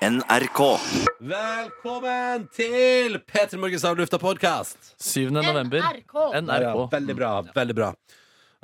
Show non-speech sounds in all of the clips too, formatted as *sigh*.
NRK. Velkommen til P3 Morgens avlufta podkast. 7. november. NRK. NRK. Veldig bra. veldig bra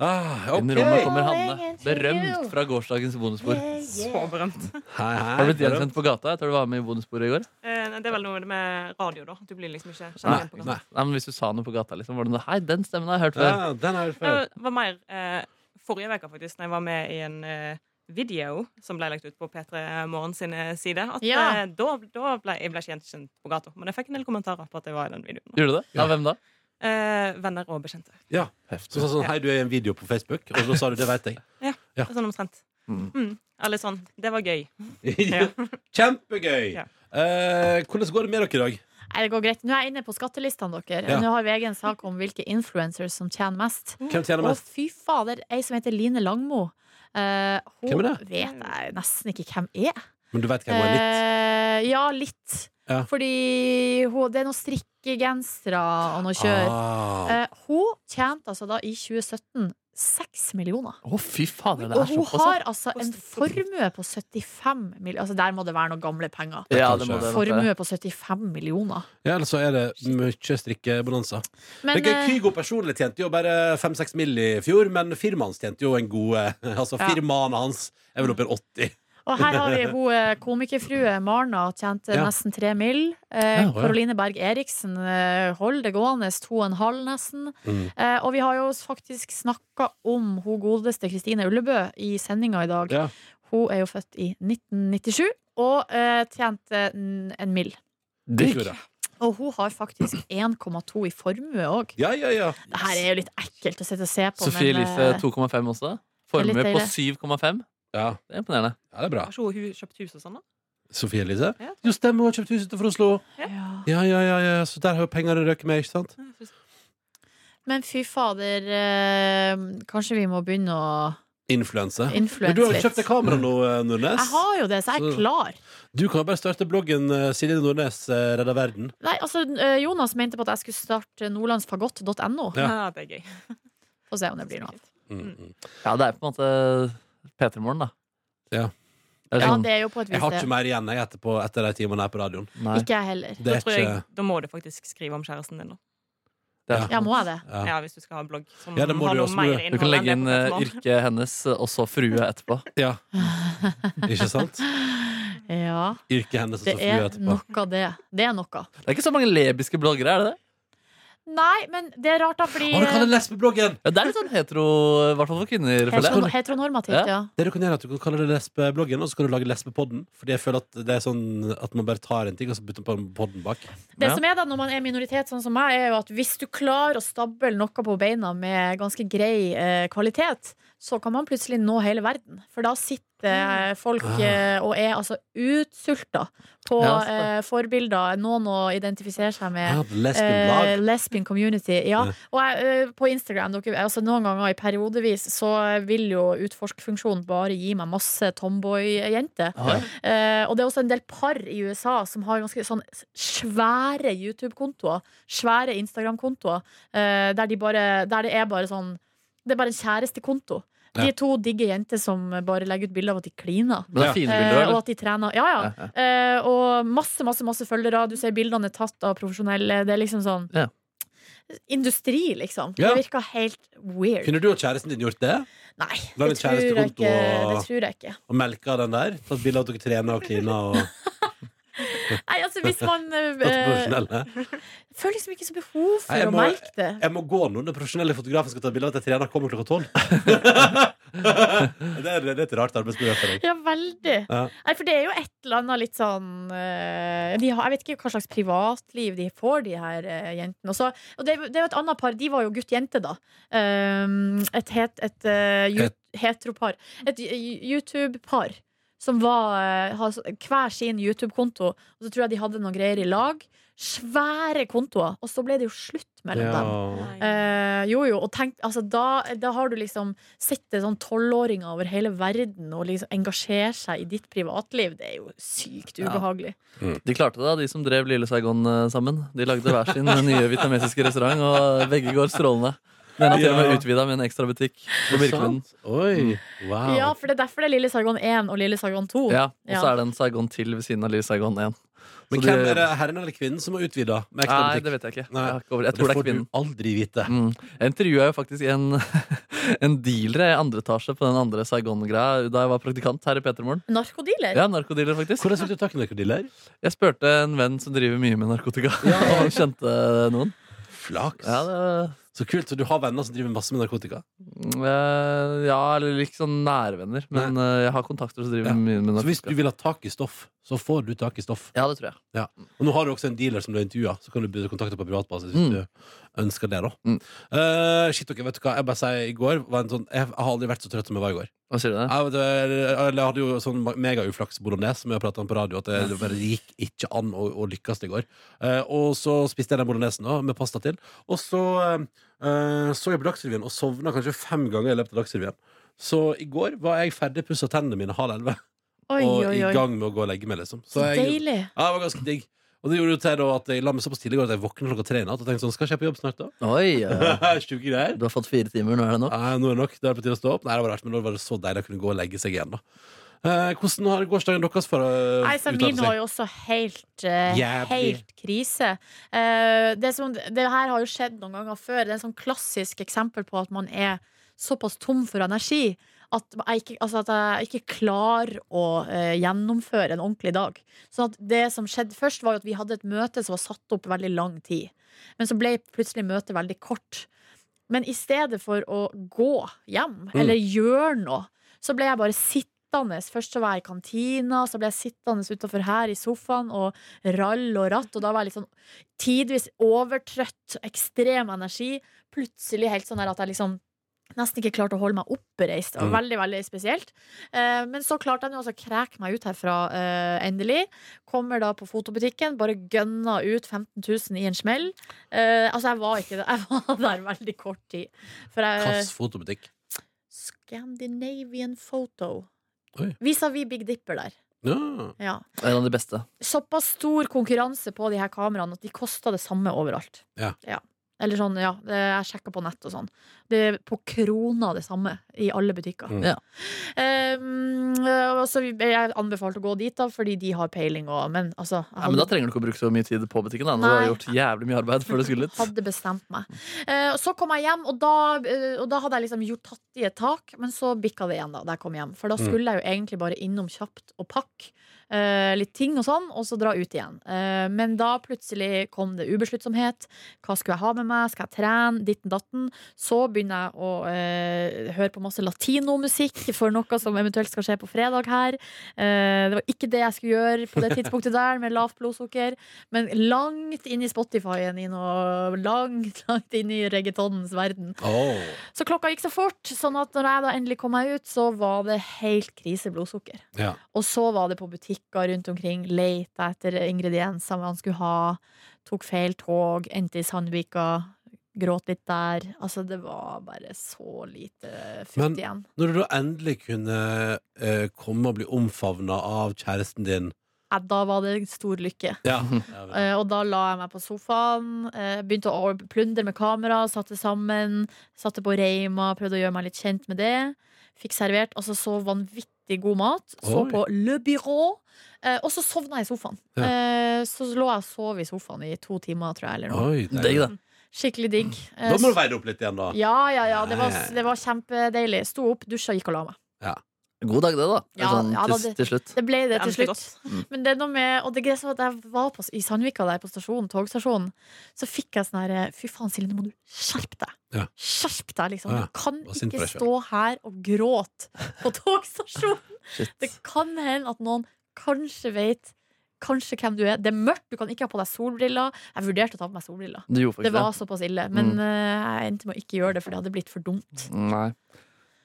ah, Inn i OK. rommet kommer Hanne. Berømt fra gårsdagens bonusbord. Så berømt. Hei, hei. Har du blitt gjenkjent på gata etter du var med i bonusbordet i går? Eh, Det er vel noe med radio, da. Du blir liksom ikke kjent Nei, på Nei. gata. Nei, men Hvis du sa noe på gata, liksom, var det noe Hei, den stemmen har jeg hørt før. Ja, den har jeg hørt før. Det var mer eh, forrige uke, faktisk, når jeg var med i en eh, video som ble lagt ut på P3 Morgen sine sider. At Ja. eh, da, da ble jeg ble ikke gjenkjent på gata. Men jeg fikk en del kommentarer på at jeg var i den videoen. Gjorde du det? Ja. Av hvem da? Eh, venner og bekjente. Ja. Så sånn, Hei, du er i en video på Facebook, og da sa du det veit jeg. Ja. Det er Sånn omtrent. Mm. Mm. Eller sånn. Det var gøy. *laughs* Ja. Kjempegøy! Ja. Eh, hvordan går det med dere i dag? Nei, det går greit. Nå er jeg inne på skattelistene deres. Ja. Nå har VG en sak om hvilke influencers som tjener mest. Hvem tjener mest? Å, fy fader, ei som heter Line Langmo. Eh, hun Hvem er det? vet jeg nesten ikke hvem er. Men du veit hvem hun er litt? Eh, ja, litt. Ja. Fordi hun, det er noen strikkegensere og noe kjør. Ah. Eh, hun tjente altså da i 2017 seks millioner. Å, fy fader, det Og er hun såpass. har altså en formue på 75 millioner. Altså Der må det være noen gamle penger. Ja, det må det. Formue på 75 millioner. Ja, eller så er det mye strikkebonanza. Men det er eh, Kygo personlig tjente jo bare 5-6 mill. i fjor, men firmaet hans tjente jo en god eh, *laughs* Altså firmaene hans er vel oppe i 80. Og her har vi hun eh, komikerfrue Marna tjente Ja. nesten tre mill. Eh, Ja, ja. Karoline Berg Eriksen eh, holder det gående, to og en halv nesten. Mm. Eh, og vi har jo faktisk snakka om hun godeste Kristine Ullebø i sendinga i dag. Ja. Hun er jo født i 1997 og eh, tjente en, mill. Digg. Og hun har faktisk 1,2 i formue òg. Ja, ja, ja. Det her er jo litt ekkelt å sitte og se på. Sofie men, Elise eh, 2,5 også. Formue på 7,5. Ja. Det er imponerende. Ja, det er bra. Har ikke hun kjøpt hus og sånn, da? Sofie Elise? Ja. Jo, stemmer, hun har kjøpt hus utenfor Oslo. ja. Ja, ja, ja, ja. Så der har jo pengene røket med, ikke sant? Men fy fader, eh, kanskje vi må begynne å Influense. Men du har jo litt. kjøpt deg kamera nå, eh, Nordnes. Jeg har jo det, så jeg er Så- klar. Du kan jo bare starte bloggen eh, Silje Nordnes eh, redder verden. Nei, altså, eh, Jonas mente på at jeg skulle starte nordlandsfagott.no. Ja. Ja, det er gøy. Få se om det blir noe. Mm, mm. Ja, det er på en måte P3 Morgen, da. Ja. Det Ja, sånn, det er jo på et vis Jeg har ikke mer igjen jeg, etterpå, etter de timene her på radioen. nei. Ikke jeg heller. Da, tror jeg, da må du faktisk skrive om kjæresten din, da. Det er- Ja, må jeg det? ja. Ja, hvis du skal ha en blogg som Ja, det må har du også, mer du. Kan legge inn eh, på P3 Morgen. yrket hennes og så frue etterpå. *laughs* ja. Ikke sant? Ja, Yrket hennes og det etterpå. Det er noe av det. Det er noe. Det er ikke så mange lebiske bloggere, er det det? Nei, men det er rart, da, fordi Å, du kaller det lesbebloggen! Ja, det er litt sånn hetero, i hvert fall for kvinner. føler hetero, heteronormativt, ja. Det du kan gjøre er at du kan kalle det lesbebloggen, og så kan du lage lesbepodden. Fordi jeg føler at det er sånn at man bare tar en ting, og så bytter man på podden bak. Det Ja. som er da når man er minoritet sånn som meg, er jo at hvis du klarer å stable noe på beina med ganske grei eh, kvalitet, så kan man plutselig nå hele verden. For da sitter eh, folk eh, og er altså utsulta på Ja, eh, forbilder, noen å identifisere seg med. Ja, lesbian Eh, lesbian community, ja. Ja. Og jeg, eh, på Instagram dere, altså Noen ganger i periodevis så vil jo utforskfunksjonen bare gi meg masse tomboy-jenter. Ja. Eh, og det er også en del par i USA som har ganske sånn svære YouTube-kontoer. Svære Instagram-kontoer. Eh, der, de der det er bare sånn Det er bare en kjærestekonto. De er to digge jenter som bare legger ut bilder av at de kliner. Men det er fine Eh, bilder, og at de trener. Ja, ja. Ja, ja. Eh, og masse, masse masse følgere. Du ser bildene er tatt av profesjonelle. Det er liksom sånn Ja. Industri, liksom. Ja. Det virker helt weird. Kunne du og kjæresten din gjort det? Nei, det tror, jeg ikke, det og- tror jeg ikke. Og melka den der? Tatt bilde av at dere trener og kliner og *laughs* Nei, altså hvis man eh. *laughs* Føler liksom ikke så behov for Nei, må, å merke det. Jeg må gå nå når profesjonelle fotografer skal ta bilde av at jeg trener kommer klokka tolv. *laughs* det, er, det er et rart arbeidsmiljø for deg. Ja, veldig. Ja. Nei, for det er jo et eller annet litt sånn eh, de har, Jeg vet ikke hva slags privatliv de får, de her uh, jentene. Og, så, og det, det er jo et annet par. De var jo gutt-jente, da. Um, et het, et uh, Het- heteropar. Et YouTube-par. Som var, eh, har hver sin YouTube-konto. Og så tror jeg de hadde noen greier i lag. Svære kontoer. Og så ble det jo slutt mellom dem. Eh, jo, jo, og tenk, altså, da, da har du liksom sett det sånn tolvåringer over hele verden og liksom engasjere seg i ditt privatliv. Det er jo sykt Ja. ubehagelig. De klarte det, de som drev Lille Saigon eh, sammen. De lagde hver sin nye vietnamesiske restaurant, og begge går strålende. Den er til og med utvida med en ekstra butikk på Birkelunden. Oi, wow. Ja, for det er derfor det er Lille Saigon 1 og Lille Saigon 2. Ja, og så Ja. er det en Saigon til ved siden av Lille Saigon 1. Men Så hvem de- er det herren eller kvinnen som har utvida? Nei, det vet jeg ikke. Nei. Jeg, ikke jeg Det tror det er får du aldri vite. Mm. Jeg intervjua jo faktisk en, *laughs* en dealer i andre etasje på den andre Saigon-greia da jeg var praktikant her i Petermoren. Narkodealer? Ja, narkodealer, faktisk. Hvordan fikk du tak i narkodealer? Jeg spurte en venn som driver mye med narkotika, Ja. *laughs* og han kjente noen. Flaks. Ja, det, Så kult. Så du har venner som driver masse med narkotika? eh, ja eller ikke sånn nærvenner, men eh, jeg har kontakter som driver Ja. mye med Så hvis du vil ha tak i stoff, så får du tak i stoff. Ja, det tror jeg. Og nå har du også en dealer som du har intervjua, så kan du kontakte på privatbasis hvis Mm. du ønsker det. da Mm. Uh, Shit, okay, vet du hva jeg bare sier i går var en sånn, Jeg har aldri vært så trøtt som jeg var i går. Hva sier du det? Jeg, jeg, jeg hadde jo sånn megauflaks bolognese som jeg har pratet om på radio, at det, det bare gikk ikke an å, å lykkes i går. Uh, og så spiste jeg den bolognesen da, med pasta til, og så uh, så jeg på Dagsrevyen og sovna kanskje fem ganger i løpet av Dagsrevyen. Så i går var jeg ferdig pussa tennene mine halv elleve og oi, i gang med å gå og legge meg. liksom Så jeg, deilig. ja, det var ganske digg. Og det gjorde jo til da at jeg la meg såpass tidlig i går at jeg våkna klokka tre i natt og tenkte sånn, skal ikke jeg på jobb snart, da? Oi, *laughs* ja. Sjuke greier. Du har fått fire timer, nå er det nok? Nei, nå er det nok. Det er på tide å stå opp. Nei, det var rart, men nå var det så deilig å kunne gå og legge seg igjen, da. Eh, hvordan har gårsdagen deres for å Nei, så min var jo også helt, eh, Jævlig. helt krise. Eh, det, som, det her har jo skjedd noen ganger før. Det er en sånn klassisk eksempel på at man er såpass tom for energi at jeg ikke, altså at jeg ikke klarer å uh, gjennomføre en ordentlig dag. Så at det som skjedde først, var at vi hadde et møte som var satt opp veldig lang tid. Men så ble plutselig møtet veldig kort. Men i stedet for å gå hjem, eller gjøre noe, så ble jeg bare sittende. Først så var jeg i kantina, så ble jeg sittende utafor her i sofaen og rall og ratt. Og da var jeg litt sånn tidvis overtrøtt, ekstrem energi. Plutselig helt sånn at jeg liksom Nesten ikke klarte å holde meg oppreist. Det var Mm. veldig veldig spesielt. Eh, men så klarte jeg nå å kreke meg ut herfra eh, endelig. Kommer da på fotobutikken, bare gønna ut 15 000 i en smell. Eh, altså, jeg var ikke det. *laughs* Jeg var der veldig kort tid. For Hvilken fotobutikk? Scandinavian Photo. Vis-à-vis Big Dipper der. Ja. Ja. En av de beste. Såpass stor konkurranse på de her kameraene at de kosta det samme overalt. Ja. Ja. Eller sånn, ja, det- jeg sjekka på nett og sånn. Det er på krona det samme i alle butikker. Mm. Ja. Um, og så jeg anbefalte å gå dit, da, fordi de har peiling og Men altså hadde... Ja, men da trenger du ikke å bruke så mye tid på butikken. Da. Når du har gjort jævlig mye arbeid før du skulle ut. hadde bestemt meg. Uh, så kom jeg hjem, og da, uh, og da hadde jeg liksom gjort tatt i et tak, men så bikka det igjen da, da jeg kom hjem. For da Mm. skulle jeg jo egentlig bare innom kjapt og pakke litt ting og sånn, og så dra ut igjen. Eh, men da plutselig kom det ubesluttsomhet. Hva skulle jeg ha med meg? Skal jeg trene? Ditten datten. Så begynner jeg å eh, høre på masse latinomusikk for noe som eventuelt skal skje på fredag her. Eh, det var ikke det jeg skulle gjøre på det tidspunktet der, med lavt blodsukker. Men langt inn i Spotify-en langt, langt inn i reggaetonens verden. Oh. Så klokka gikk så fort, sånn at når jeg da endelig kom meg ut, så var det helt krise blodsukker. Ja. Og så var det på butikker rundt omkring, leita etter ingredienser man skulle ha, tok feil tog, endte i Sandvika, gråt litt der. Altså, det var bare så lite futt Men- Når du da endelig kunne eh, komme og bli omfavna av kjæresten din Ja, da var det stor lykke. Ja. *laughs* uh, og da la jeg meg på sofaen, uh, begynte å plundre med kamera, satte sammen, satte på Reima, prøvde å gjøre meg litt kjent med det. Fikk servert altså så vanvittig god mat. Så Oi. på Le Bureau. Eh, og så sovna jeg i sofaen. Ja. Eh, så lå jeg og sov i sofaen i to timer, tror jeg. Eller noe. Oi, deg, da. Skikkelig digg. Eh, Da må du veie det opp litt igjen, da. ja, ja, ja. Det var, det var kjempedeilig. Sto opp, dusja, gikk og la meg. God dag, det, da. Ja, sånn, ja, da, det- til slutt. Det ble det til slutt. godt. Men det er noe med Og det er sånn at jeg var på, i Sandvika der på stasjonen, togstasjonen, så fikk jeg sånn her Fy faen, Silje, nå må du skjerpe deg. Deg, liksom. Du kan ikke stå her og gråte på togstasjonen. *laughs* Det kan hende at noen kanskje vet Kanskje hvem du er. Det er mørkt, du kan ikke ha på deg solbriller. Jeg vurderte å ta på meg solbriller. Det, Det var såpass ille. Men Mm. eh, jeg endte med å ikke gjøre det, for det hadde blitt for dumt. Nei.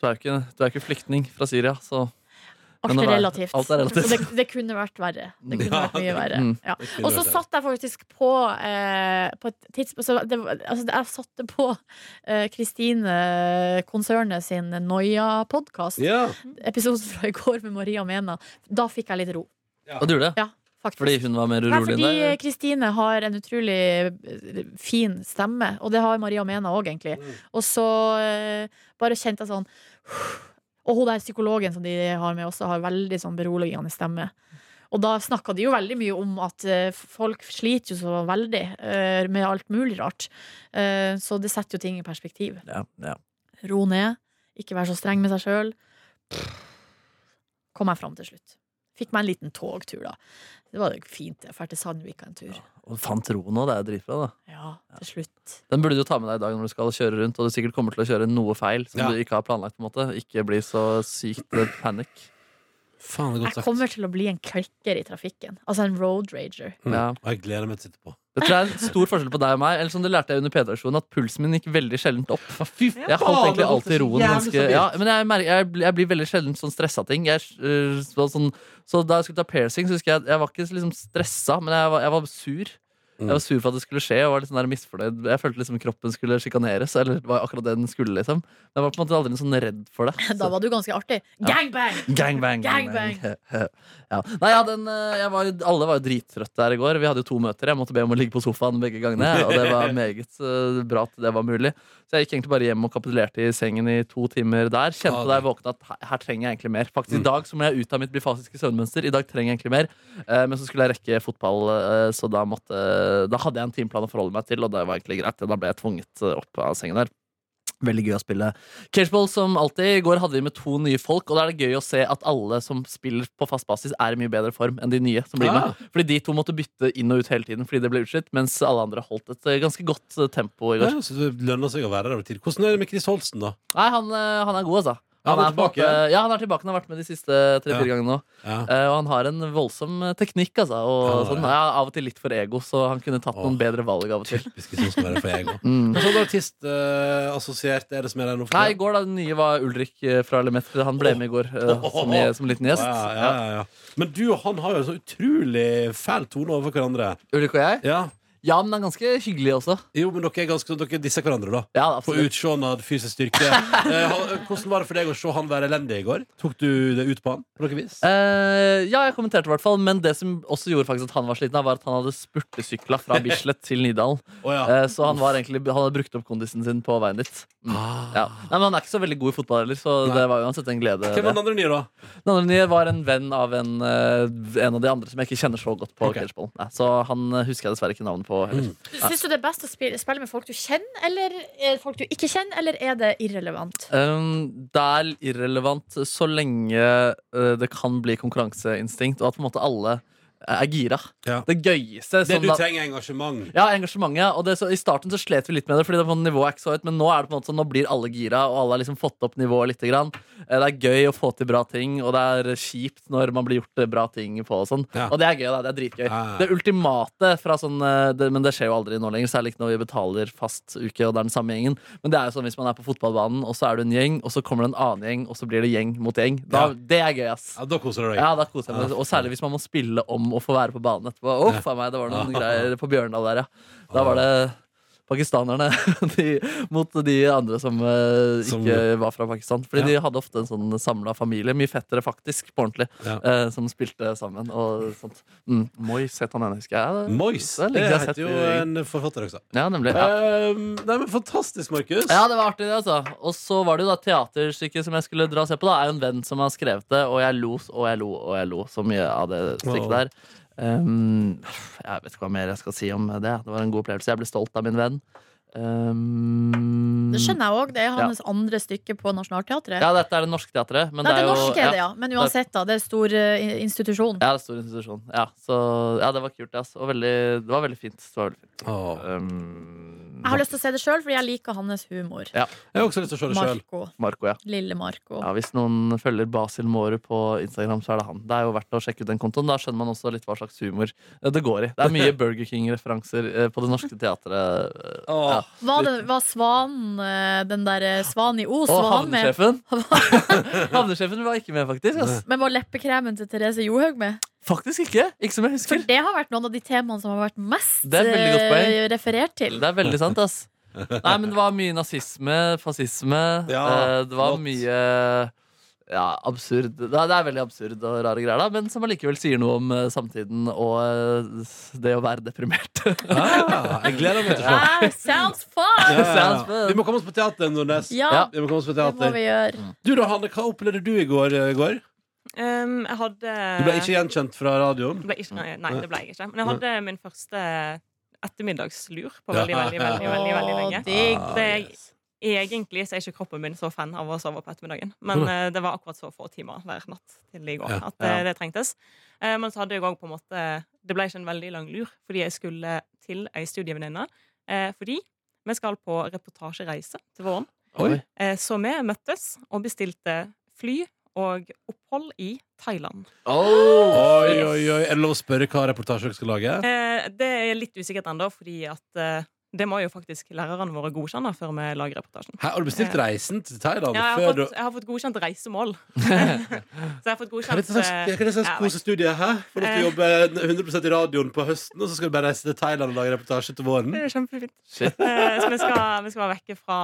Du er jo ikke, du er ikke flyktning fra Syria, så Alt er relativt. alt er relativt. Det, det kunne vært verre. Det kunne Ja, vært mye verre. Mm. Ja. Og så satt jeg faktisk på eh, På et tidspunkt så det, altså, Jeg satte på eh, Kristine-konsernet sin Noia-podkast. Ja. Episoden fra i går med Maria Mena. Da fikk jeg litt ro. Og du gjorde det? Ja. faktisk. Fordi hun var mer urolig enn fordi deg? Kristine har en utrolig eh, fin stemme, og det har Maria Mena òg, egentlig. Og så eh, bare kjente jeg sånn Og hun der psykologen som de har med også, har veldig sånn beroligende stemme. Og da snakka de jo veldig mye om at eh, folk sliter jo så veldig eh, med alt mulig rart. Eh, så det setter jo ting i perspektiv. Ja, ja. Ro ned, ikke være så streng med seg sjøl. Kom jeg fram til slutt. Fikk meg en liten togtur, da. Det var fint. Jeg drar til Sandvika en tur. Og fant ro nå, det er dritbra, da. Ja, til slutt. Den burde du ta med deg i dag når du skal kjøre rundt, og du sikkert kommer til å kjøre noe feil som Ja. du ikke har planlagt. på en måte Ikke bli så sykt eh, panic. Faen, det er godt Jeg sagt. kommer til å bli en klikker i trafikken. Altså en road rager. Mm. Ja. Og jeg gleder meg til å sitte på. Det tror jeg er en stor forskjell på deg og meg. Eller som det lærte jeg under P3-aksjonen, at pulsen min gikk veldig sjeldent opp. Fy Jeg holdt egentlig alltid roen ganske ja, Men jeg, merker, jeg, blir- jeg blir veldig sjelden sånn stressa ting. Jeg, øh, så, sånn, så da jeg skulle ta piercing, så husker jeg Jeg var ikke liksom stressa, men jeg var, jeg var sur. Mm. Jeg var sur for at det skulle skje, og var litt sånn der misfornøyd. Jeg følte liksom kroppen skulle sjikaneres, eller var akkurat det den skulle, liksom. Men jeg var på en måte aldri sånn redd for det. *laughs* Da var du ganske artig. Gangbang! Gangbang, Gangbang. *laughs* ja. Nei, ja, den, jeg var, alle var jo drittrøtte der i går. Vi hadde jo to møter. Jeg måtte be om å ligge på sofaen begge gangene. *laughs* Og det var meget øh, bra at det var mulig. Så jeg gikk egentlig bare hjem og kapitulerte i sengen i to timer der. Kjente Ja, da jeg våkna at her, her trenger jeg egentlig mer. Faktisk Mm. I dag så må jeg ut av mitt bifasiske søvnmønster. I dag trenger jeg egentlig mer. Eh, men så skulle jeg rekke fotball, eh, så da, måtte, da hadde jeg en timeplan å forholde meg til, og det var egentlig greit. Da ble jeg tvunget eh, opp av sengen der. Veldig gøy å spille Cageball som alltid. I går hadde vi med to nye folk, og da er det gøy å se at alle som spiller på fast basis, er i mye bedre form enn de nye som blir Ah. med. Fordi de to måtte bytte inn og ut hele tiden fordi det ble utslitt, mens alle andre holdt et eh, ganske godt eh, tempo i Ja, så det lønner seg å være der over tid. Hvordan er det med Chris Holsten, da? Nei, han, han er god, altså. Han er tilbake? Ja, han er tilbake. Han har vært med de siste tre-fire Ja. gangene nå. Ja. Uh, og han har en voldsom eh, teknikk, altså. Og Ja, sånn. ja. Av og til litt for ego, så han kunne tatt Åh. noen bedre valg av og til. Typisk sånn skal være for ego. *laughs* Mm. Hva sånn artistassosiert er det som er der nå? for Nei, I går da, den nye var Ulrik eh, fra Lemet. Han ble med i går uh, som, i- som liten gjest. Ja, ja, ja, ja. Men du og han har jo så utrolig fæl tone overfor hverandre. Ulrik og jeg? Ja, Ja, men han er ganske hyggelig også. Jo, men dere er ganske dere disser hverandre, da. Ja, På absolutt. fysisk styrke. *laughs* Eh, hvordan var det for deg å se han være elendig i går? Tok du det ut på han? På noe vis? Eh, ja, jeg kommenterte i hvert fall Men det som også gjorde faktisk at han var sliten, var at han hadde spurtesykla fra *laughs* Bislett til Nydalen. Oh, ja. Eh, så han var egentlig Han hadde brukt opp kondisen sin på veien dit. Mm. Ah. Ja. Nei, men Han er ikke så veldig god i fotball heller, så Nei. det var uansett en glede. Hvem var den andre nye, da? Den andre nye var en venn av en, eh, en av de andre som jeg ikke kjenner så godt på. okay. Nei, så han eh, husker jeg dessverre ikke navnet på heller. Mm. Syns du det er best å spille, spille med folk du kjenner, eller er folk du ikke kjenner, eller er det irrelevant? Um, det er irrelevant så lenge uh, det kan bli konkurranseinstinkt, og at på en måte alle er gira. Ja. Det gøyeste Det du da- trenger, er engasjement. Ja, engasjementet. Og det, så, I starten så slet vi litt med det, Fordi det på nivået er ikke så høyt men nå er det på en måte sånn, nå blir alle gira, og alle har liksom fått opp nivået litt. Grann. Eh, Det er gøy å få til bra ting, og det er kjipt når man blir gjort eh, bra ting på. Og sånn Ja. Og det er gøy. da, det er dritgøy. Ja. Det ultimate fra sånn eh, det, Men det skjer jo aldri nå lenger, særlig ikke når vi betaler fast uke, og det er den samme gjengen. Men det er jo sånn hvis man er på fotballbanen, og så er du en gjeng, og så kommer det en annen gjeng, og så blir det gjeng mot gjeng. Da. Det er gøy, ass. Ja, da koser du deg. Ja, da koser jeg meg. Og særlig hvis man må spille om å få være på banen etterpå. Å, faen meg, det var noen greier på Bjørndal der, ja. Da var det pakistanerne *laughs* de, mot de andre som uh, Som- ikke var fra Pakistan. Fordi Ja. de hadde ofte en sånn samla familie, mye fettere faktisk, på ordentlig, Ja. uh, som spilte sammen og sånt. Mm. Mois het han ene, husker jeg. Det- Mois. Det er Det jeg heter jo en forfatter også. Ja, nemlig. Ja. Um, nei, men Fantastisk, Markus. Ja, det var artig, det, altså. Og så var det jo da teaterstykket som jeg skulle dra og se på. da Er jo en venn som har skrevet det, og jeg lo og jeg lo og jeg lo så mye av det stykket der. Um, jeg vet ikke hva mer jeg skal si om det. Det var en god opplevelse. Jeg ble stolt av min venn. Um, Det skjønner jeg òg. Det er hans andre stykke på Nationaltheatret. Ja, dette er det norske teatret. Men Nei, det er jo, norske er det, ja. Men uansett, da. Det er stor eh, institusjon. Ja, det er stor institusjon. Ja, så, ja det var kult. Altså. Og veldig, det var veldig fint. Det var veldig fint. Oh. Um, Jeg har lyst til å se det sjøl, fordi jeg liker hans humor. Jeg har også lyst til å se det selv. Marco. Marco, ja. Lille Marco. Ja, Hvis noen følger Basil Måre på Instagram, så er det han. Det er jo verdt å sjekke ut den kontoen. Da skjønner man også litt hva slags humor eh, det går i. Det er mye *laughs* Burger King-referanser eh, på Det Norske Teatret. eh, Åh. Ja. Var, det, var Svanen, den der Svan Svanen i Os, Og var han med? havnesjefen. *laughs* havnesjefen var ikke med, faktisk. Ass. Men var leppekremen til Therese Johaug med? Faktisk ikke. Ikke som jeg husker. For det har vært noen av de temaene som har vært mest eh, referert til. Det er veldig sant, ass. Nei, men det var mye nazisme, fascisme. Ja, eh, det var flott. mye Ja, absurd. Det er, det er veldig absurd og rare greier, da, men som allikevel sier noe om eh, samtiden og det å være deprimert. Ah, jeg gleder meg til å se. Ah, sounds fun! Ja, ja, Sounds ja. fun. Vi må komme oss på teater, Nordnes. Ja, Ja. Vi må komme oss på det må vi gjøre. Du da, Hanne, hva opplevde du i går? i går? Um, jeg hadde Du ble ikke gjenkjent fra radioen? ble ikke, nei, nei, det ble jeg ikke. Men jeg hadde min første ettermiddagslur på veldig, veldig, veldig, veldig, veldig lenge. Ah, Det yes. Egentlig så er ikke kroppen min så fan av å sove på ettermiddagen. Men eh, det var akkurat så få timer hver natt til i går Ja. at eh, Ja. det trengtes. Uh, men så hadde jeg òg på en måte Det ble ikke en veldig lang lur, fordi jeg skulle til ei studievenninne. Uh, fordi vi skal på reportasjereise til våren. Oi. Eh, så vi møttes og bestilte fly og opphold i Thailand. Oh, Oi, oi, oi. Er det lov å spørre hva reportasje dere skal lage? Eh, det er litt usikkert ennå, fordi at eh, det må jo faktisk lærerne våre godkjenne før vi lager reportasjen. Her, har du bestilt reisen til Thailand? Ja, jeg, før har du... fått, jeg har fått godkjent reisemål. *laughs* *laughs* så jeg har fått godkjent eh, hva er det slags kosestudie? her? Får du til jobbe 100% i radioen på høsten, og så skal du bare reise til Thailand og lage reportasje til våren? Det er kjempefint. Shit. Eh, så vi skal, vi skal være vekke fra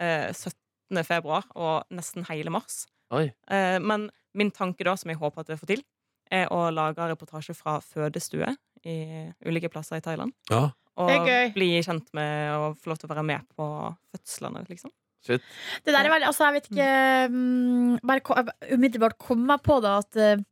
eh, 17. februar og nesten hele mars. Oi. Eh, men min tanke da, som jeg håper at jeg får til, er å lage reportasje fra fødestue i ulike plasser i Thailand. Ja. Og er bli kjent med og få lov til å være med på fødslene, liksom. Shit. Det der er veldig, altså jeg vet ikke mm, Bare umiddelbart kom meg på da at eh,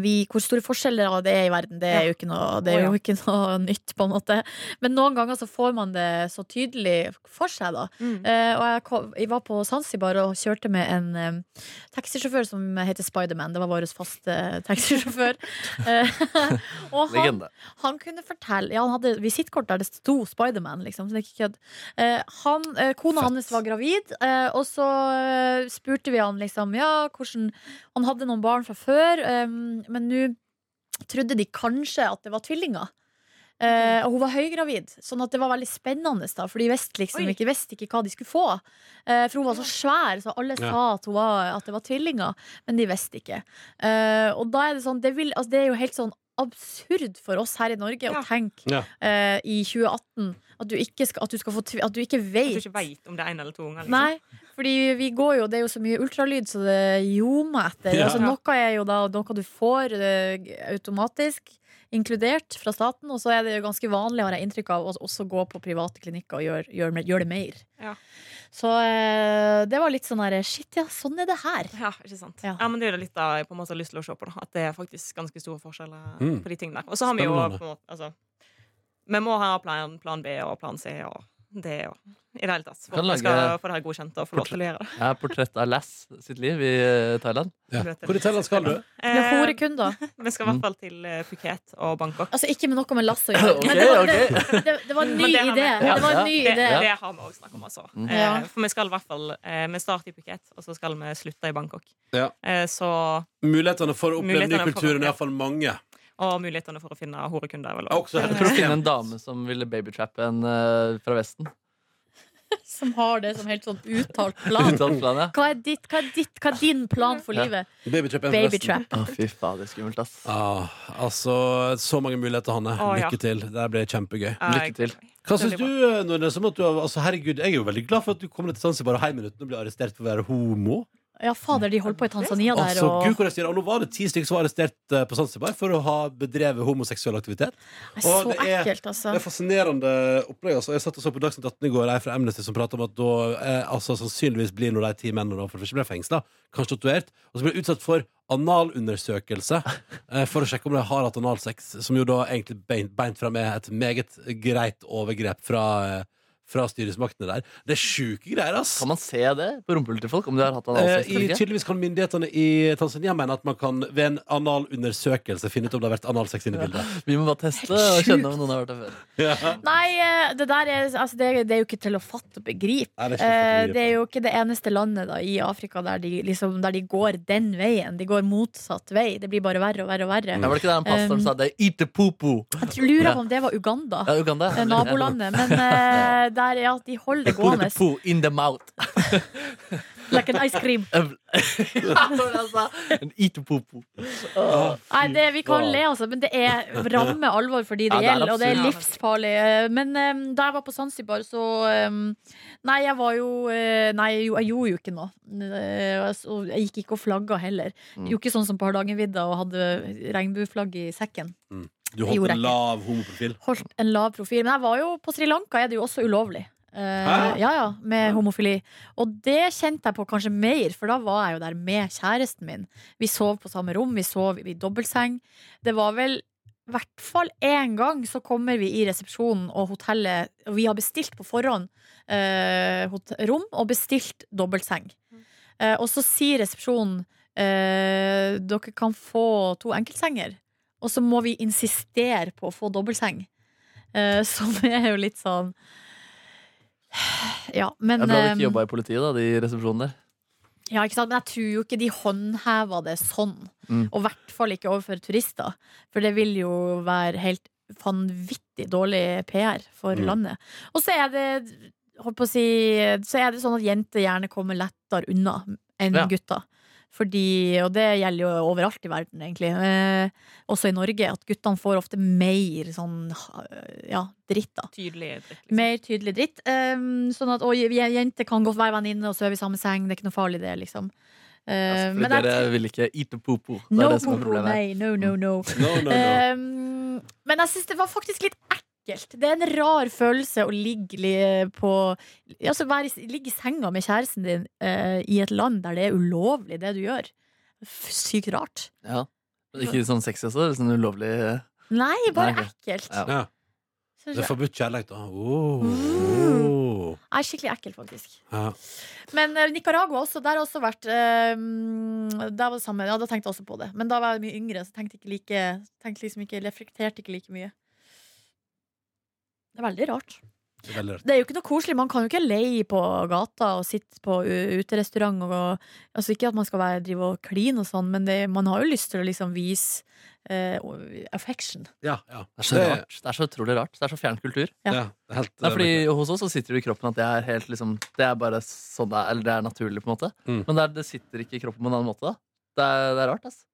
vi, hvor store forskjeller det er i verden, det er jo ikke noe, det er jo ikke noe *laughs* nytt, på en måte. Men noen ganger så får man det så tydelig for seg, da. Eh, og jeg, kom, jeg var på Zanzibar og kjørte med en eh, taxisjåfør som heter Spiderman. Det var vår faste taxisjåfør. *laughs* Eh, *laughs* og han, han kunne fortelle ja, Han hadde visittkort der det sto Spiderman, liksom. Så det er ikke kødd. Eh, han, eh, kona Fett. hans var gravid, eh, og så eh, spurte vi han liksom Ja, hvordan Han hadde noen barn fra før, eh, men nå trodde de kanskje at det var tvillinger. Uh, og hun var høygravid, sånn at det var veldig spennende. da For de visste liksom Oi. ikke, visste ikke hva de skulle få. Uh, for hun var så svær, så alle Ja. sa at, hun var, at det var tvillinger. Men de visste ikke. Uh, og da er det sånn det, vil, altså, det er jo helt sånn absurd for oss her i Norge å tenke Ja. eh, i 2018 at du ikke, skal, at du skal få At du ikke At du vet. ikke veit om det er en eller to unger. Liksom. Nei, fordi vi går jo Det er jo så mye ultralyd så det ljomer etter. Ja. Altså, noe er jo da noe du får eh, automatisk inkludert fra staten, og så er det jo ganske vanlig, har jeg inntrykk av, å også gå på private klinikker og gjøre gjør, gjør det mer. Ja. Så eh, det var litt sånn her Shit, ja, sånn er det her. Ja, ikke sant. Ja. Ja. men Det er jo litt da jeg på en måte har lyst til å se på. Da. At det er faktisk ganske store forskjeller Mm. på de tingene der. Og så har vi jo på en måte, altså, Vi må ha plan, plan B og plan C og det og i det hele tatt. For at vi skal få det her godkjent og få lov til å gjøre det. Jeg er portrett av Lass sitt liv i eh, Thailand. Ja. Hvor i Thailand skal du? Med Eh, horekunder. *laughs* vi skal i hvert fall til eh, Phuket og Bangkok. Altså ikke med noe med lass å gjøre. *laughs* Men det var, det, det, det var en ny det idé. Ja, Det var en ny Det, idé. det har vi òg snakket om, altså. Mm. Eh, For vi skal i hvert fall eh, Vi starter i Phuket, og så skal vi slutte i Bangkok. Ja. Eh, så Mulighetene for å oppleve ny kultur er ja. iallfall mange. Og mulighetene for å finne horekunder. er vel Også her. For å finne en dame som ville babytrappe en uh, fra Vesten. *laughs* Som har det som helt sånn uttalt plan. Uttalt plan, ja. Hva er, ditt, hva, er ditt, hva er din plan for Ja. livet? Babytrap Baby forresten. Babytrap. Å, fy fader, skummelt, ass. Ah, altså, så mange muligheter, Hanne. Ja. Lykke til. Det her blir kjempegøy. Ja, Lykke til. Hva Det syns du, Nordnes? Altså, herregud, jeg er jo veldig glad for at du kommer til Zanzibar og hjem uten å bli arrestert for å være homo. Ja, fader, de holdt på i Tanzania der. Altså, Og... Gud, hvor jeg og nå var det ti stykker som var arrestert eh, på Zanzibar for å ha bedrevet homoseksuell aktivitet. Det Og Så det er- ekkelt, altså. Det er fascinerende opplegg. Altså. Jeg satt og så på Dagsnytt 18 i går, ei fra Amnesty som prata om at da eh, altså, sannsynligvis blir nå de ti mennene da, for det første ble fengsla, kanskje torturert, og så blir de utsatt for analundersøkelse *laughs* eh, for å sjekke om de har hatt analsex, som jo da egentlig beint, beint fram er et meget greit overgrep fra, eh, fra styresmaktene der. Det er sjuke greier, ass! Kan man se det på rumpehullet til folk? Om de har hatt Eh, analsex Eh, tydeligvis kan myndighetene i Tanzania mene at man kan ved en analundersøkelse finne ut om det har vært analsex inne i bildet. *laughs* Vi må bare teste og kjenne om noen har vært der før. Ja. Nei, eh, det der er, altså, det, det er jo ikke til å fatte og begripe. Nei, det er begripe. Eh, det er jo ikke det eneste landet da, i Afrika der de, liksom, der de går den veien. De går motsatt vei. Det blir bare verre og verre og verre. Ja, var det ikke der en pastor Um, sa det? Eat the poo-poo. Jeg lurer på om det var Uganda. Ja, Uganda. eh, Nabolandet. Men *laughs* eh, er at de holder det Put the gående. poo in the mouth. Like an ice cream. *laughs* En itopopo. Åh, Nei, det, vi kan le, altså, men det er ramme alvor for de det Ja, det er gjelder, og det er livsfarlig. Men um, da jeg var på Zanzibar, så um, Nei, jeg var jo eh, Nei, jo, jeg gjorde jo ikke noe. Eh, og jeg gikk ikke og flagga heller. Mm. Gjorde ikke sånn som på Hardangervidda og hadde regnbueflagg i sekken. Du holdt en lav homoprofil. Holdt en lav profil. Men jeg var jo på Sri Lanka, er det jo også ulovlig. Uh, ja, ja, med homofili. Og det kjente jeg på kanskje mer, for da var jeg jo der med kjæresten min. Vi sov på samme rom, vi sov i dobbeltseng. Det var vel i hvert fall én gang så kommer vi i resepsjonen og hotellet Og vi har bestilt på forhånd uh, rom og bestilt dobbeltseng. Uh, og så sier resepsjonen eh, dere kan få to enkeltsenger. Og så må vi insistere på å få dobbeltseng. Uh, som *laughs* er jo litt sånn Ja, men Jeg er bra du eh, ikke jobba i politiet, da, de resepsjonene der. ja, ikke sant? Men jeg tror jo ikke de håndhever det sånn. Mm. Og i hvert fall ikke overfor turister. For det vil jo være helt vanvittig dårlig PR for Mm. landet. Og så er det holdt på å si, så er det sånn at jenter gjerne kommer lettere unna enn Ja. gutter. Fordi, og det gjelder jo overalt i verden, egentlig. Eh, også i Norge. At guttene får ofte mer sånn ja, dritt, da. Tydelig dritt. Liksom. Mer tydelig dritt. Eh, sånn at og, jenter kan godt være venninne og sove i samme seng. Det er ikke noe farlig, det, liksom. Uh, Altså, fordi men jeg- dere vil ikke itopopo. Det er det som er popo, problemet. nei, no, no, no. *laughs* No, no, no. Um, men jeg syns det var faktisk litt ekkelt. Det er en rar følelse å ligge på Altså være, ligge i senga med kjæresten din eh, i et land der det er ulovlig, det du gjør. Sykt rart. Ja. Ikke sånn sexy også? Sånn ulovlig Nei, bare Nei, ekkelt. Ja. Ja, det er forbudt kjærlighet, da. Oh. Mm. Nei, skikkelig ekkelt, faktisk. Ja. Men uh, Nicaragua også, der har også vært uh, Der var det samme, ja, da tenkte jeg også på det. Men da var jeg mye yngre, så tenkte ikke like Tenkte liksom ikke, reflekterte ikke like mye. Det er veldig rart. Det er veldig rart. Det er jo ikke noe koselig. Man kan jo ikke leie på gata og sitte på uterestaurant. Og, altså ikke at man skal være, drive og kline og sånn, men det, man har jo lyst til å liksom vise eh, affection. Ja, ja. Det er så rart. Det er så utrolig rart. Det er så fjern kultur. Ja. Ja, det er helt, Det er fordi Hos oss så sitter det i kroppen at det er helt liksom Det er bare sånn det er, eller det er naturlig, på en måte. Mm. Men det, er, det sitter ikke i kroppen på en annen måte. da Det er, det er rart, ass.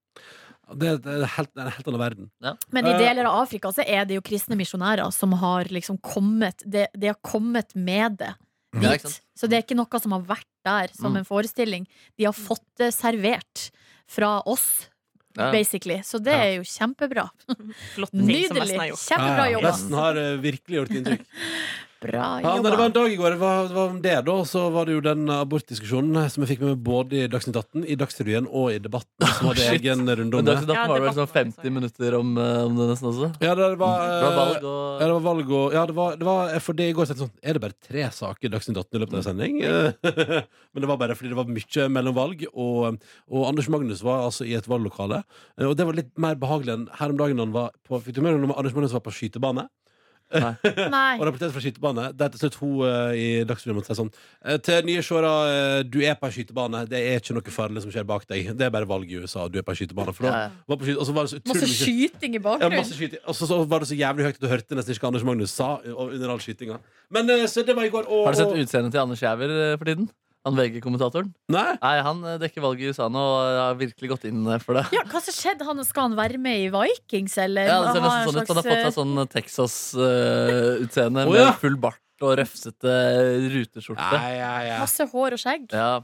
Det, det, er helt, det er en helt annen verden. Men i Eh. deler av Afrika så er det jo kristne misjonærer som har liksom kommet De, de har kommet med det dit. ikke så det er ikke noe som har vært der som Mm. en forestilling. De har fått det servert fra oss, Ja. basically. Så det Ja. er jo kjempebra. *laughs* Flotte ting som Nydelig. Vesten har gjort. Kjempebra jobba. Vesten har eh, virkelig gjort inntrykk. *laughs* Bra Ja, nei, det var en dag i går. Det var, det var om det, da. Så var det jo den abortdiskusjonen eh, som jeg fikk med meg både i Dagsnytt 18, i Dagsrevyen og i Debatten, som hadde Shit. egen runde om det. Dagsnytt 18 Ja, var det vel sånn var det 50 minutter om, eh, om det nesten også. Ja, det var, Det var eh, valg Ja, og det var valg og Ja, det var, det var fordi i går sånn Er det bare tre saker i Dagsnytt 18 i løpet av en sending? *laughs* Men det var bare fordi det var mye mellom valg, og, og Anders Magnus var altså i et valglokale. Eh, Og det var litt mer behagelig enn her om dagen han var på Fikk du med når Anders Magnus var på skytebane? *laughs* Nei. Og rapporterte fra skytebane. Der til slutt hun eh, i Dagsrevyen måtte si sånn eh, Til nye seere, eh, du er på en skytebane. Det er ikke noe farlig som skjer bak deg. Det er bare valg i USA. Du er på en skytebane. For da Ja, var på skyte, og så var det så Masse utrolig mye skyting i ja, bakgrunnen. masse skyting. Og så, så var det så jævlig høyt at du hørte nesten ikke hva Anders Magnus sa under all skytinga. Men eh, så det var i går. Og, Har du sett og- utseendet til Anders Jæver eh, for tiden? Han VG-kommentatoren? Nei? Nei, Han eh, dekker valget i USA nå og har virkelig gått inn eh, for det. Ja, hva som skjedde? Han, skal han være med i Vikings, eller? Ja, det ser nesten sånn ut. Han har fått seg sånn Texas-utseende Å, ja. med full bart og røfsete ruteskjorte. Nei, ja, eh, ja. Masse hår og skjegg. Ja.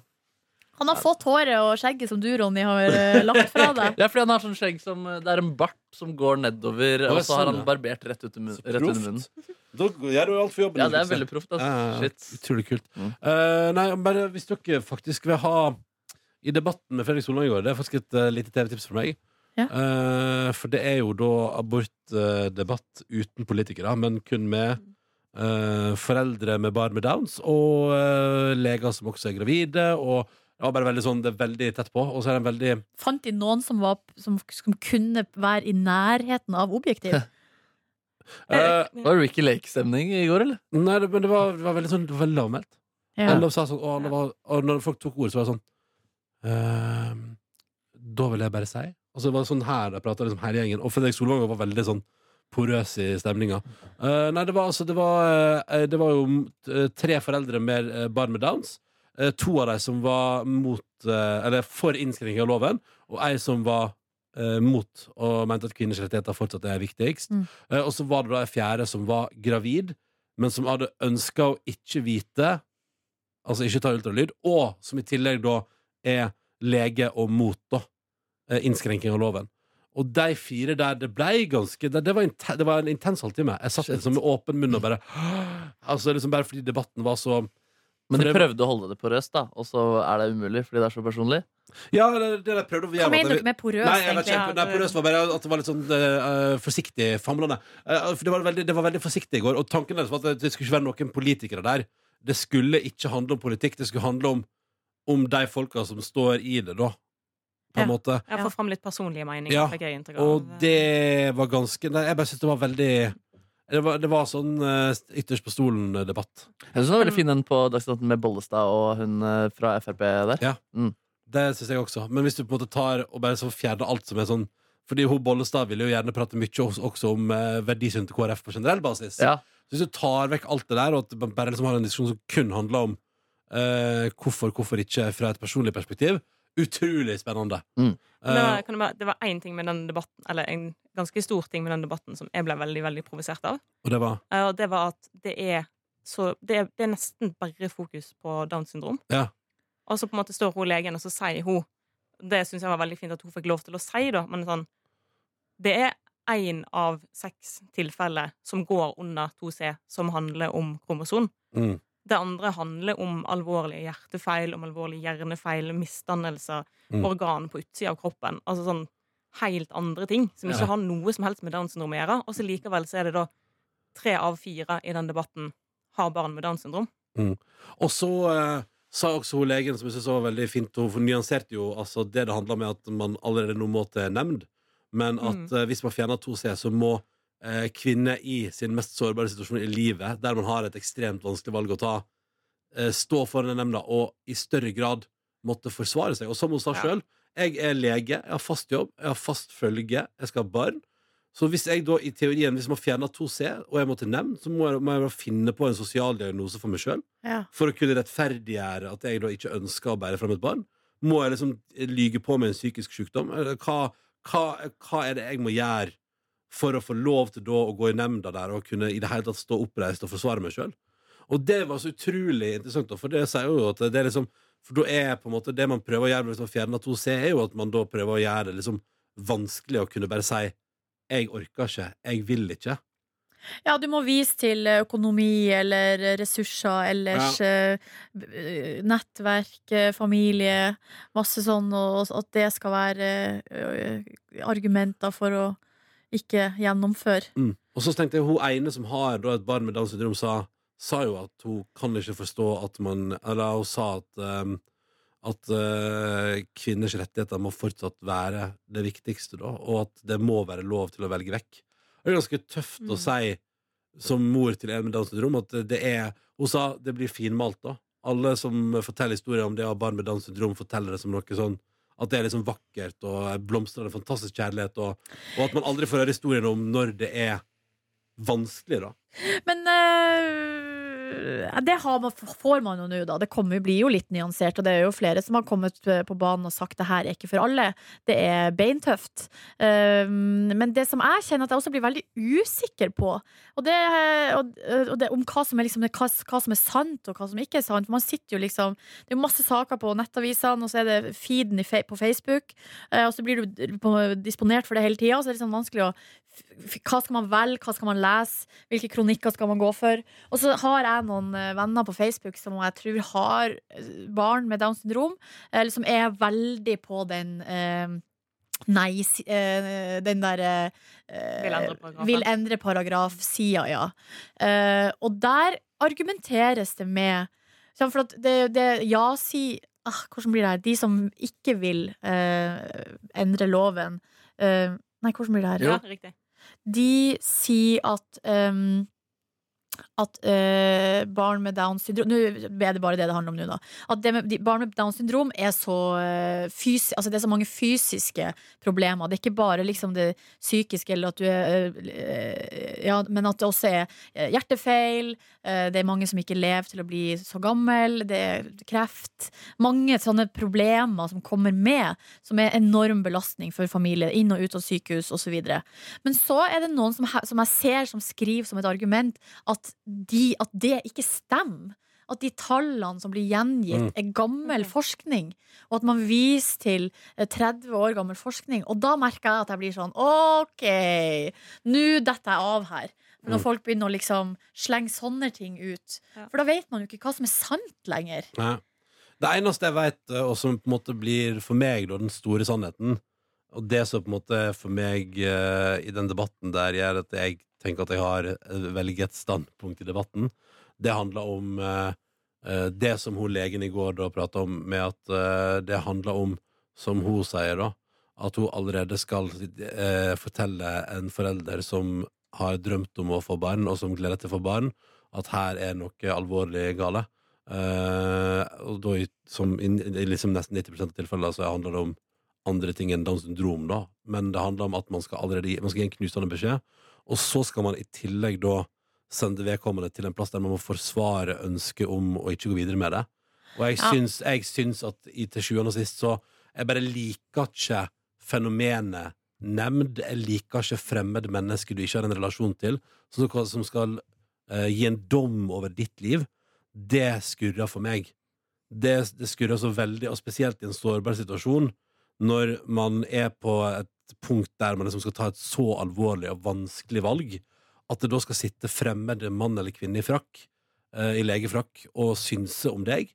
Han har fått håret og skjegget som du, Ronny, har eh, lagt fra *laughs* deg. ja, fordi han har sånn skjegg som Det er en bart som går nedover, Å, og så har sånn, han ja. barbert rett, ut i mun, rett under munnen. Da gjør du alt for jobben. Ja, det er veldig proft. Altså. Ja, ja. Shit. Utrolig kult. Mm. Eh, nei, bare hvis dere faktisk vil ha I debatten med Fredrik Solvang i går, det er faktisk et eh, lite TV-tips for meg. Ja. Eh, for det er jo da abortdebatt uten politikere, men kun med eh, foreldre med barn med downs, og eh, leger som også er gravide. Og det var bare veldig sånn, det er veldig tett på. Og så er det veldig Fant de noen som, var, som, som kunne være i nærheten av objektiv? eh, Var det Ricky Lake-stemning i går, eller? Nei, det, men det var, det var veldig sånn, det var veldig lavmælt. Ja. Alle sa sånn, og, alle var, og når folk tok ord, så var det sånn ehm, Da vil jeg bare si Og så var det sånn her de pratet liksom hele gjengen Og Fredrik Solvang var veldig sånn porøs i stemninga. Eh, nei, det var altså Det var, eh, det var jo eh, tre foreldre med eh, barn med downs. Eh, to av de som var mot eh, Eller for innskrenking av loven, og ei som var eh, mot og mente at kvinners rettigheter fortsatt er viktigst. Mm. Eh, og så var det da ei fjerde som var gravid, men som hadde ønska å ikke vite Altså ikke ta ultralyd, og som i tillegg da er lege og mot da eh, innskrenking av loven. Og de fire der, det ble ganske Det, det, var, inten, det var en intens halvtime. Jeg satt liksom med åpen munn og bare *gasps* Altså liksom Bare fordi debatten var så Men de prøvde å holde det på røst, da, og så er det umulig fordi det er så personlig. Ja, det, det jeg prøvde å Hva gjøre mener var at- du med porøst, Nei, jeg vet egentlig? ikke, nei, porøst var bare at det var litt sånn uh, forsiktig famlende. Uh, for det var, veldig, det var veldig forsiktig i går. Og tanken deres var at det skulle ikke være noen politikere der. Det skulle ikke handle om politikk, det skulle handle om, om de folka som står i det, da. På en Ja. måte. Jeg får fram litt personlige meninger. Ja. Og det var ganske Nei, jeg bare syns det var veldig Det var, det var sånn eh, ytterst på stolen-debatt. Jeg synes det var veldig fin den på Dagsnytt med Bollestad og hun eh, fra Frp der. Ja. Det syns jeg også. Men hvis du på en måte tar og bare så fjerner alt som er sånn Fordi hun Bollestad ville jo gjerne prate mye også, også om eh, verdisyn til KrF på generell basis. Ja. Så hvis du tar vekk alt det der, og at man bare liksom har en diskusjon som kun handler om eh, hvorfor, hvorfor ikke fra et personlig perspektiv, utrolig spennende. Mm. Uh, det var, kan det, var én ting med den debatten Eller en ganske stor ting med den debatten som jeg ble veldig veldig provosert av. og det var Uh, Og det var at det er så Det er, det er nesten bare fokus på Downs syndrom. Ja. Og så på en måte står hun legen, og så sier hun Det syns jeg var veldig fint at hun fikk lov til å si, da, men sånn Det er én av seks tilfeller som går under 2C, som handler om kromosom. mm, Det andre handler om alvorlige hjertefeil, om alvorlige hjernefeil, misdannelser, Mm. organ på utsida av kroppen. Altså sånn helt andre ting som ikke Ja. har noe som helst med Downs syndrom å gjøre. Og så likevel så er det da tre av fire i den debatten har barn med Downs syndrom. Og så eh, sa også hun legen, som jeg synes var veldig fint, hun nyanserte jo altså det det handler om er at man allerede nå må til nemnd, men at Mm. eh, hvis man fjerner to C, så må kvinner i sin mest sårbare situasjon i livet, der man har et ekstremt vanskelig valg å ta, eh, stå foran den nemnda og i større grad måtte forsvare seg. Og som hun sa Ja. sjøl, jeg er lege, jeg har fast jobb, jeg har fast følge, jeg skal ha barn. Så hvis jeg da i teorien, hvis man fjerner 2C, og jeg må til nemnd, så må jeg, må jeg finne på en sosial diagnose for meg sjøl Ja. for å kunne rettferdiggjøre at jeg da ikke ønsker å bære fram et barn? Må jeg liksom lyge på med en psykisk sykdom? Hva, hva, hva er det jeg må gjøre for å få lov til da å gå i nemnda der og kunne i det hele tatt stå oppreist og forsvare meg sjøl? Og det var så utrolig interessant, for det sier jo at det er liksom For da er på en måte det man prøver å gjøre hvis man fjerner 2C, er jo at man da prøver å gjøre det liksom vanskelig å kunne bare si 'jeg orker ikke', 'jeg vil ikke'. Ja, du må vise til økonomi eller ressurser ellers. Ja. eh, Nettverk, eh, familie, masse sånn, og at det skal være eh, argumenter for å ikke gjennomføre. Mm. Og så tenkte jeg hun ene som har da, et barn med Downs syndrom, sa, sa jo at hun kan ikke forstå at man Eller hun sa at um, at uh, kvinners rettigheter må fortsatt være det viktigste, da, og at det må være lov til å velge vekk. Det er ganske tøft å Mm. si som mor til en med Downs syndrom at det er Hun sa det blir finmalt, da. Alle som forteller historier om det å ha barn med Downs syndrom, forteller det som noe sånn at det er liksom vakkert og blomstrende, en fantastisk kjærlighet, og, og at man aldri får høre historien om når det er vanskelig, da. Men eh, det man, får man jo nå, da. Det kommer, blir jo litt nyansert, og det er jo flere som har kommet eh, på banen og sagt det her er ikke for alle. Det er beintøft. Eh, men det som jeg kjenner at jeg også blir veldig usikker på, og det, og, det om hva som, er liksom, hva, hva som er sant, og hva som ikke er sant. For man sitter jo liksom Det er jo masse saker på nettavisene, og så er det feeden på Facebook, eh, og så blir du disponert for det hele tida, så er det liksom vanskelig å Hva skal man velge, hva skal man lese, hvilke kronikker skal man gå for? Og så har jeg noen eh, venner på Facebook som jeg tror har eh, barn med Downs syndrom, eller som er veldig på den eh, Nei, eh, den derre eh, Vil endre paragraf-sida, ja. Eh, og der argumenteres det med For at det, det ja si ah, Hvordan blir det her? De som ikke vil eh, endre loven eh, Nei, hvordan blir det her? Ja, riktig. De sier at um, at eh, barn med Downs syndrom Nå er det bare det det handler om nå, da. At med, de, barn med Downs syndrom er så uh, fysi, Altså det er så mange fysiske problemer. Det er ikke bare liksom det psykiske, eller at du er eh, Ja, men at det også er hjertefeil, Det er mange som ikke lever til å bli så gammel. Det er kreft. Mange sånne problemer som kommer med, som er enorm belastning for familie. Inn og ut av sykehus osv. Men så er det noen som, som jeg ser som skriver som et argument at, de, at det ikke stemmer. At de tallene som blir gjengitt, Mm. er gammel forskning. Og at man viser til eh, 30 år gammel forskning. Og da merker jeg at jeg blir sånn OK, nå detter jeg av her. Når Mm. folk begynner å liksom slenge sånne ting ut. Ja. For da vet man jo ikke hva som er sant lenger. Nei. Det eneste jeg vet, eh, og som på en måte blir for meg da, den store sannheten, og det som på en måte for meg uh, i den debatten der gjør at jeg tenker at jeg har velget et standpunkt i debatten, det handler om uh, det som hun legen i går da prata om, med at uh, det handler om, som hun sier da, at hun allerede skal fortelle en forelder som har drømt om å få barn, og som gleder til å få barn, at her er noe alvorlig gale. Uh, og da, i- som i, i liksom nesten 90 av tilfellene så handler det om andre ting enn Downs syndrom, da. Men det handler om at man skal allerede man skal gi en knusende beskjed, og så skal man i tillegg da sende vedkommende til en plass der man må forsvare ønsket om å ikke gå videre med det. Og jeg Ja. syns, jeg syns at i, til sjuende og sist så Jeg bare liker ikke fenomenet nemnd. Jeg liker ikke fremmed menneske du ikke har en relasjon til, som, som skal uh, gi en dom over ditt liv. Det skurrer for meg. Det, det skurrer så veldig, og spesielt i en sårbar situasjon, når man er på et punkt der man liksom skal ta et så alvorlig og vanskelig valg, at det da skal sitte fremmede mann eller kvinne i frakk, uh, i legefrakk, og synse om deg.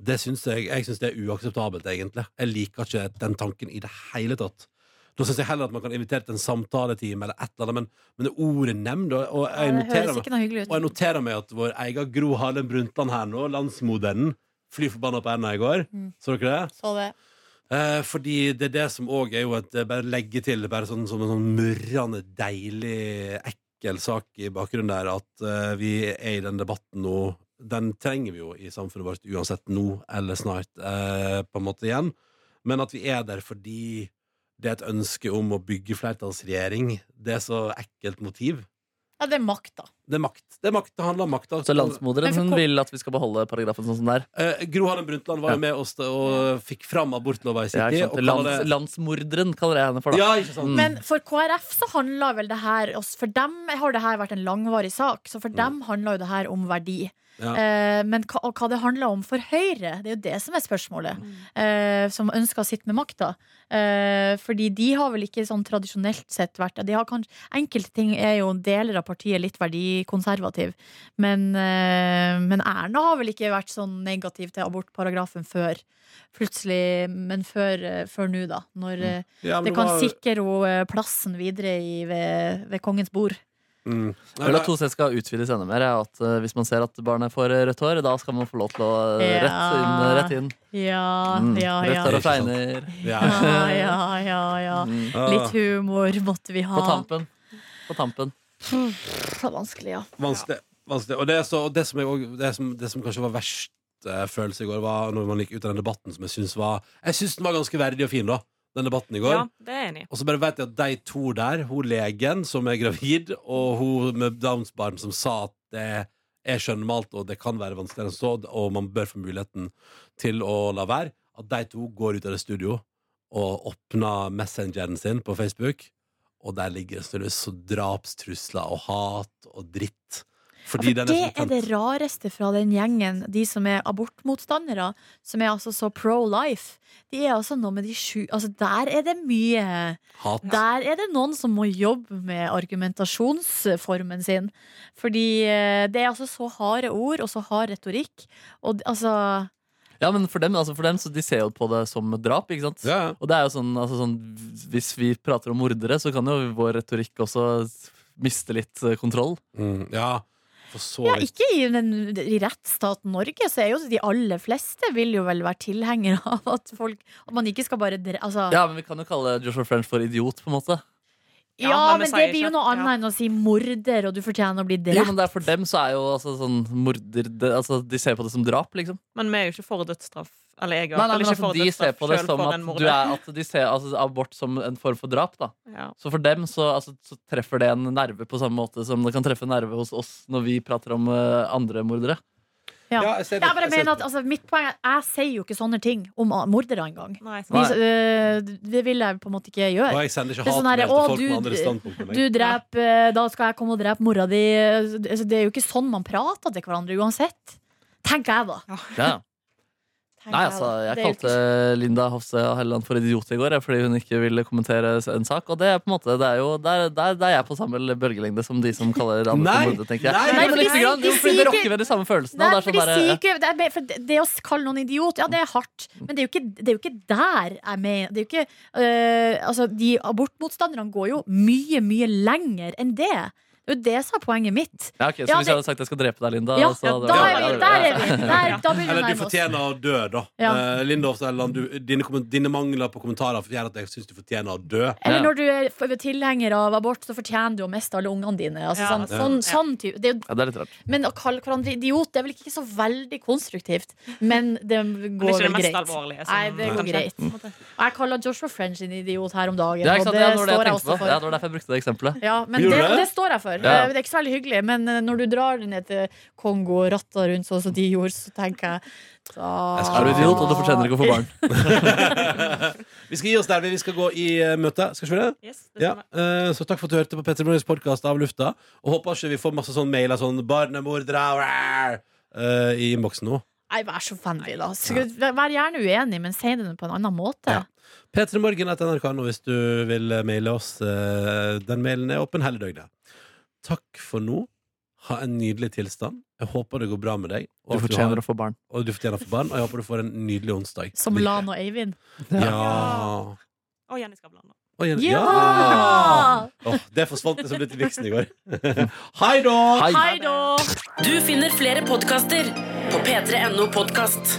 Det syns jeg, jeg synes det er uakseptabelt, egentlig. Jeg liker ikke den tanken i det hele tatt. Da syns jeg heller at man kan invitere til en samtaletime eller et eller annet, men, men det ordet nemnd og, og jeg noterer meg og jeg noterer meg at vår egen Gro Harlem Brundtland her nå, landsmoderen, fly forbanna på henne i går. Mm. Så dere det? Så det. Eh, fordi det er det som òg er jo et eh, Bare legge til bare sånn, som en sånn murrende, deilig, ekkel sak i bakgrunnen der, at eh, vi er i den debatten nå. Den trenger vi jo i samfunnet vårt uansett nå eller snart, eh, på en måte igjen. Men at vi er der fordi det er et ønske om å bygge flertallsregjering. Det er så ekkelt motiv. Ja, det er makt, da. Det er makt. Det er makt, det handler om makt. Så landsmoderen hun vil at vi skal beholde paragrafen sånn som den er. Eh, Gro Harlem Brundtland var Ja. jo med oss og fikk fram abortlova i sin tid. kaller Lands, det- landsmorderen kaller jeg henne for, da. Ja, ikke sant? Mm. Men for KrF så handler vel det her For dem har det her vært en langvarig sak, så for dem handler jo det her om verdi. Ja. Eh, men hva, og hva det handler om for Høyre, det er jo det som er spørsmålet. Eh, som ønsker å sitte med makta. Eh, fordi de har vel ikke sånn tradisjonelt sett vært de har kanskje, Enkelte ting er jo deler av partiet litt verdikonservativ. Men, men Erna har vel ikke vært sånn negativ til abortparagrafen før. Plutselig, men før, før nå, da. Når mm. Ja, det kan var- sikre henne plassen videre i, ved, ved kongens bord. Mm. Jeg vil at OC skal utvides enda mer. At eh, Hvis man ser at barnet får eh, rødt hår, da skal man få lov til å eh, Ja. rett inn. Rett inn. Ja, Mm. ja, ja. hår og fregner. Ja. Ja, ja, ja, ja. Mm. Ah, Litt humor måtte vi På ha. tampen. På tampen. Så vanskelig, ja. vanskelig. vanskelig. Og det, så, og det, som jeg, også- det, som, det som kanskje var verst følelse i går, var når man gikk ut av den debatten som jeg syns var Jeg syns den var ganske verdig og fin, da. Den debatten i går. Ja, det er enig. Og så bare vet jeg at de to der, hun legen som er gravid, og hun med Downs barn som sa at det er skjønnmalt, og det kan være vanskeligere enn så, og man bør få muligheten til å la være, at de to går ut av det studio og åpner messengeren sin på Facebook, og der ligger det så drapstrusler og hat og dritt. Fordi For det er er det rareste fra den gjengen, de som er abortmotstandere, som er altså så pro life. De er altså noe med de sju Altså, der er det mye Hat. Der er det noen som må jobbe med argumentasjonsformen sin. Fordi eh, det er altså så harde ord og så hard retorikk. Og altså Ja, men for dem, altså for dem så de ser jo på det som drap. ikke sant? Ja, ja. Og det er jo sånn, altså sånn Hvis vi prater om mordere, så kan jo vår retorikk også miste litt eh, kontroll. Mm, ja, Ja, vidt. ikke i, den, i rettsstaten Norge, så er jo de aller fleste vil jo vel være tilhengere *laughs* av at folk At man ikke skal bare dre... Altså, ja, men vi kan jo kalle Joshua French for idiot, på en måte. Ja, men men det blir jo noe annet ja. enn å si morder, og du fortjener å bli Jo, drept. men det er For dem så er jo altså sånn morder det, altså, De ser på det som drap, liksom. Men vi er jo ikke for dødsstraff Eller jeg, Nei, nei, men ikke altså, de ser på det som at, du er, at de ser altså, abort som en form for drap. da Ja. Så for dem så, altså, så treffer det en nerve på samme måte som det kan treffe en nerve hos oss når vi prater om uh, andre mordere. Ja. Ja, jeg ser det. ja, bare Jeg mener at altså, Mitt poeng er jeg sier jo ikke sånne ting om ah, mordere engang. Øh, det vil jeg på en måte ikke Og gjøre. jeg sender ikke hat er sånn hatmail til folk folk med du- andre standpunkter. Du dreper, da skal jeg komme og drepe mora di. Altså, Det er jo ikke sånn man prater til hverandre uansett. Tenker jeg, da. Ja. Nei, altså, jeg er kalte ikke- Linda Hofstad Helleland for idiot i går jeg, fordi hun ikke ville kommentere en sak. Og det er på en måte Det er jo Der, der, der er jeg på samme bølgelengde som de som kaller andre Nei, for mordere, tenker jeg. nei, Nei, nei, men fordi lite grann, de fordi det rokker ved de samme følelsene. Nei, det er sånn de der, ikke, det, er, for det å kalle noen idiot, ja, det er hardt. Men det er jo ikke, det er jo ikke der jeg mener. Det er jo ikke, øh, altså, de abortmotstanderne går jo mye, mye lenger enn det. Det er jo det er poenget mitt. ja, okay, så Ja, hvis det- jeg hadde sagt jeg skal drepe deg, Linda Ja, så hadde da er vi, der er vi. Der, da Eller du fortjener å dø, da. Ja. Uh, Linda Hofstad du- dine, dine mangler på kommentarer gjør at jeg syns du fortjener å dø. Eller Ja. når du er tilhenger av abort, så fortjener du å miste alle ungene dine. Altså, Ja, sånn, sånn, sånn type. Det er Ja, det er litt rart. Men å kalle hverandre idiot det er vel ikke så veldig konstruktivt. Men det går ikke det vel mest greit. alvorlige. Nei, det går greit. Jeg kaller Joshua French en idiot her om dagen, Ja, ikke og det Ja, det står jeg jeg også for. Ja, det var derfor jeg brukte det eksempelet. Ja, men det, det? det står jeg for. Ja. Eh, Det er ikke så veldig hyggelig, men eh, når du drar ned til Kongo og ratter rundt sånn som de gjorde, så tenker jeg da Jeg skal du idiot, og du fortjener ikke å få barn. *laughs* Vi skal gi oss der, vi skal gå i eh, møte. Skal vi det? Yes, det Ja, eh, så takk for at du hørte på Petter Morgens podkast av lufta. Og håper ikke vi får masse sånn mailer sånn 'barnemordere' eh, i innboksen nå. Nei, vær så vennlig, da. Skal- Vær gjerne uenig, men si det på en annen måte. Ja. P3morgen.nrk.no hvis du vil maile oss. Den mailen er åpen hele døgnet. Takk for nå. Ha en nydelig tilstand. Jeg håper det går bra med deg. Du fortjener fortjener har, å få barn. og du fortjener å få barn. Og jeg håper du får en nydelig onsdag. Som Lan og Eivind. Ja. Og Jenny Skavlan. da. Å, ja. Ja! ja! Åh, det forsvant liksom litt i viksen i går. *laughs* Hei da! Hei! Hei da! Du finner flere podkaster på p3.no podkast.